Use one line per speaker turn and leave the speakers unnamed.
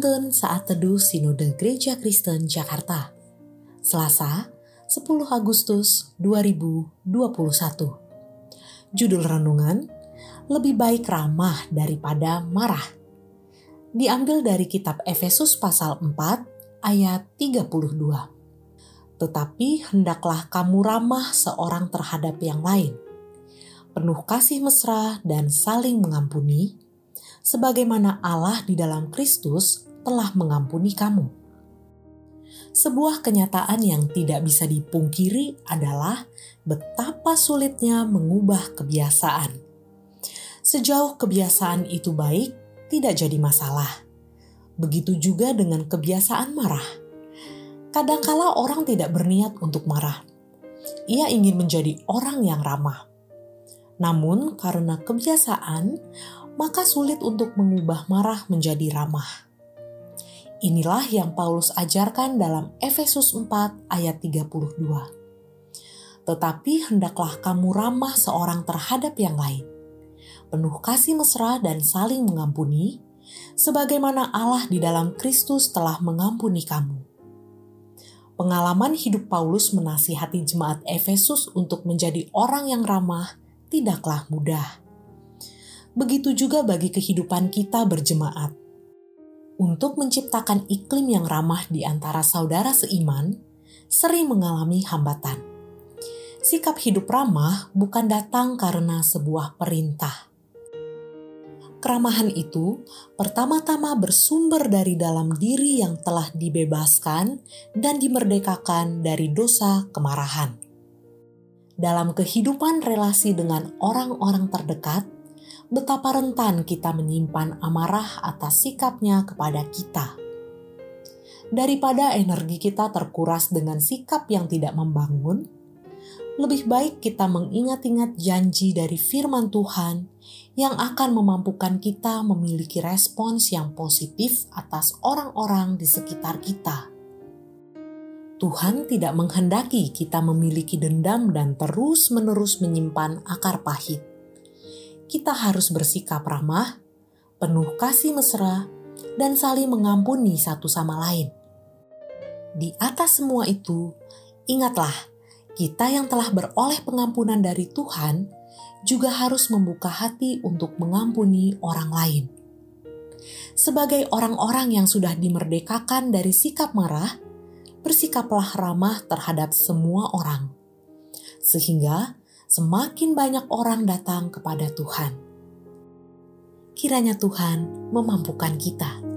Penuntun Saat Teduh Sinode Gereja Kristen Jakarta. Selasa 10 Agustus 2021 Judul Renungan Lebih baik ramah daripada marah. Diambil dari kitab Efesus pasal 4 ayat 32 Tetapi hendaklah kamu ramah seorang terhadap yang lain. Penuh kasih mesra dan saling mengampuni, sebagaimana Allah di dalam Kristus telah mengampuni kamu. Sebuah kenyataan yang tidak bisa dipungkiri adalah betapa sulitnya mengubah kebiasaan. Sejauh kebiasaan itu baik, tidak jadi masalah. Begitu juga dengan kebiasaan marah. Kadangkala orang tidak berniat untuk marah. Ia ingin menjadi orang yang ramah. Namun, karena kebiasaan, maka sulit untuk mengubah marah menjadi ramah. Inilah yang Paulus ajarkan dalam Efesus 4 ayat 32. Tetapi hendaklah kamu ramah seorang terhadap yang lain, penuh kasih mesra dan saling mengampuni, sebagaimana Allah di dalam Kristus telah mengampuni kamu. Pengalaman hidup Paulus menasihati jemaat Efesus untuk menjadi orang yang ramah tidaklah mudah begitu juga bagi kehidupan kita berjemaat. Untuk menciptakan iklim yang ramah di antara saudara seiman, sering mengalami hambatan. Sikap hidup ramah bukan datang karena sebuah perintah. Keramahan itu pertama-tama bersumber dari dalam diri yang telah dibebaskan dan dimerdekakan dari dosa kemarahan. Dalam kehidupan relasi dengan orang-orang terdekat, betapa rentan kita menyimpan amarah atas sikapnya kepada kita. Daripada energi kita terkuras dengan sikap yang tidak membangun, lebih baik kita mengingat-ingat janji dari firman Tuhan yang akan memampukan kita memiliki respons yang positif atas orang-orang di sekitar kita. Tuhan tidak menghendaki kita memiliki dendam dan terus-menerus menyimpan akar pahit kita harus bersikap ramah, penuh kasih mesra, dan saling mengampuni satu sama lain. Di atas semua itu, ingatlah, kita yang telah beroleh pengampunan dari Tuhan juga harus membuka hati untuk mengampuni orang lain. Sebagai orang-orang yang sudah dimerdekakan dari sikap marah, bersikaplah ramah terhadap semua orang, sehingga semakin banyak orang datang kepada Tuhan. Kiranya Tuhan memampukan kita